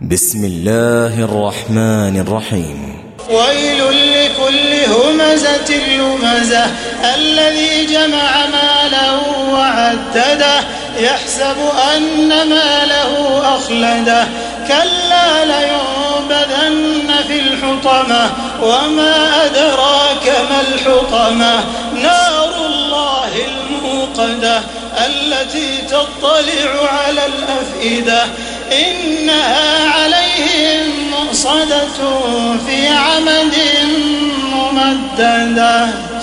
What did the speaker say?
بسم الله الرحمن الرحيم. ويل لكل همزة لمزة الذي جمع ماله وعدده يحسب أن ماله أخلده. كلا لينبذن في الحطمة وما أدراك ما الحطمة. نار الله الموقدة التي تطلع على الأفئدة. إنها مؤصدة في عمد ممددة.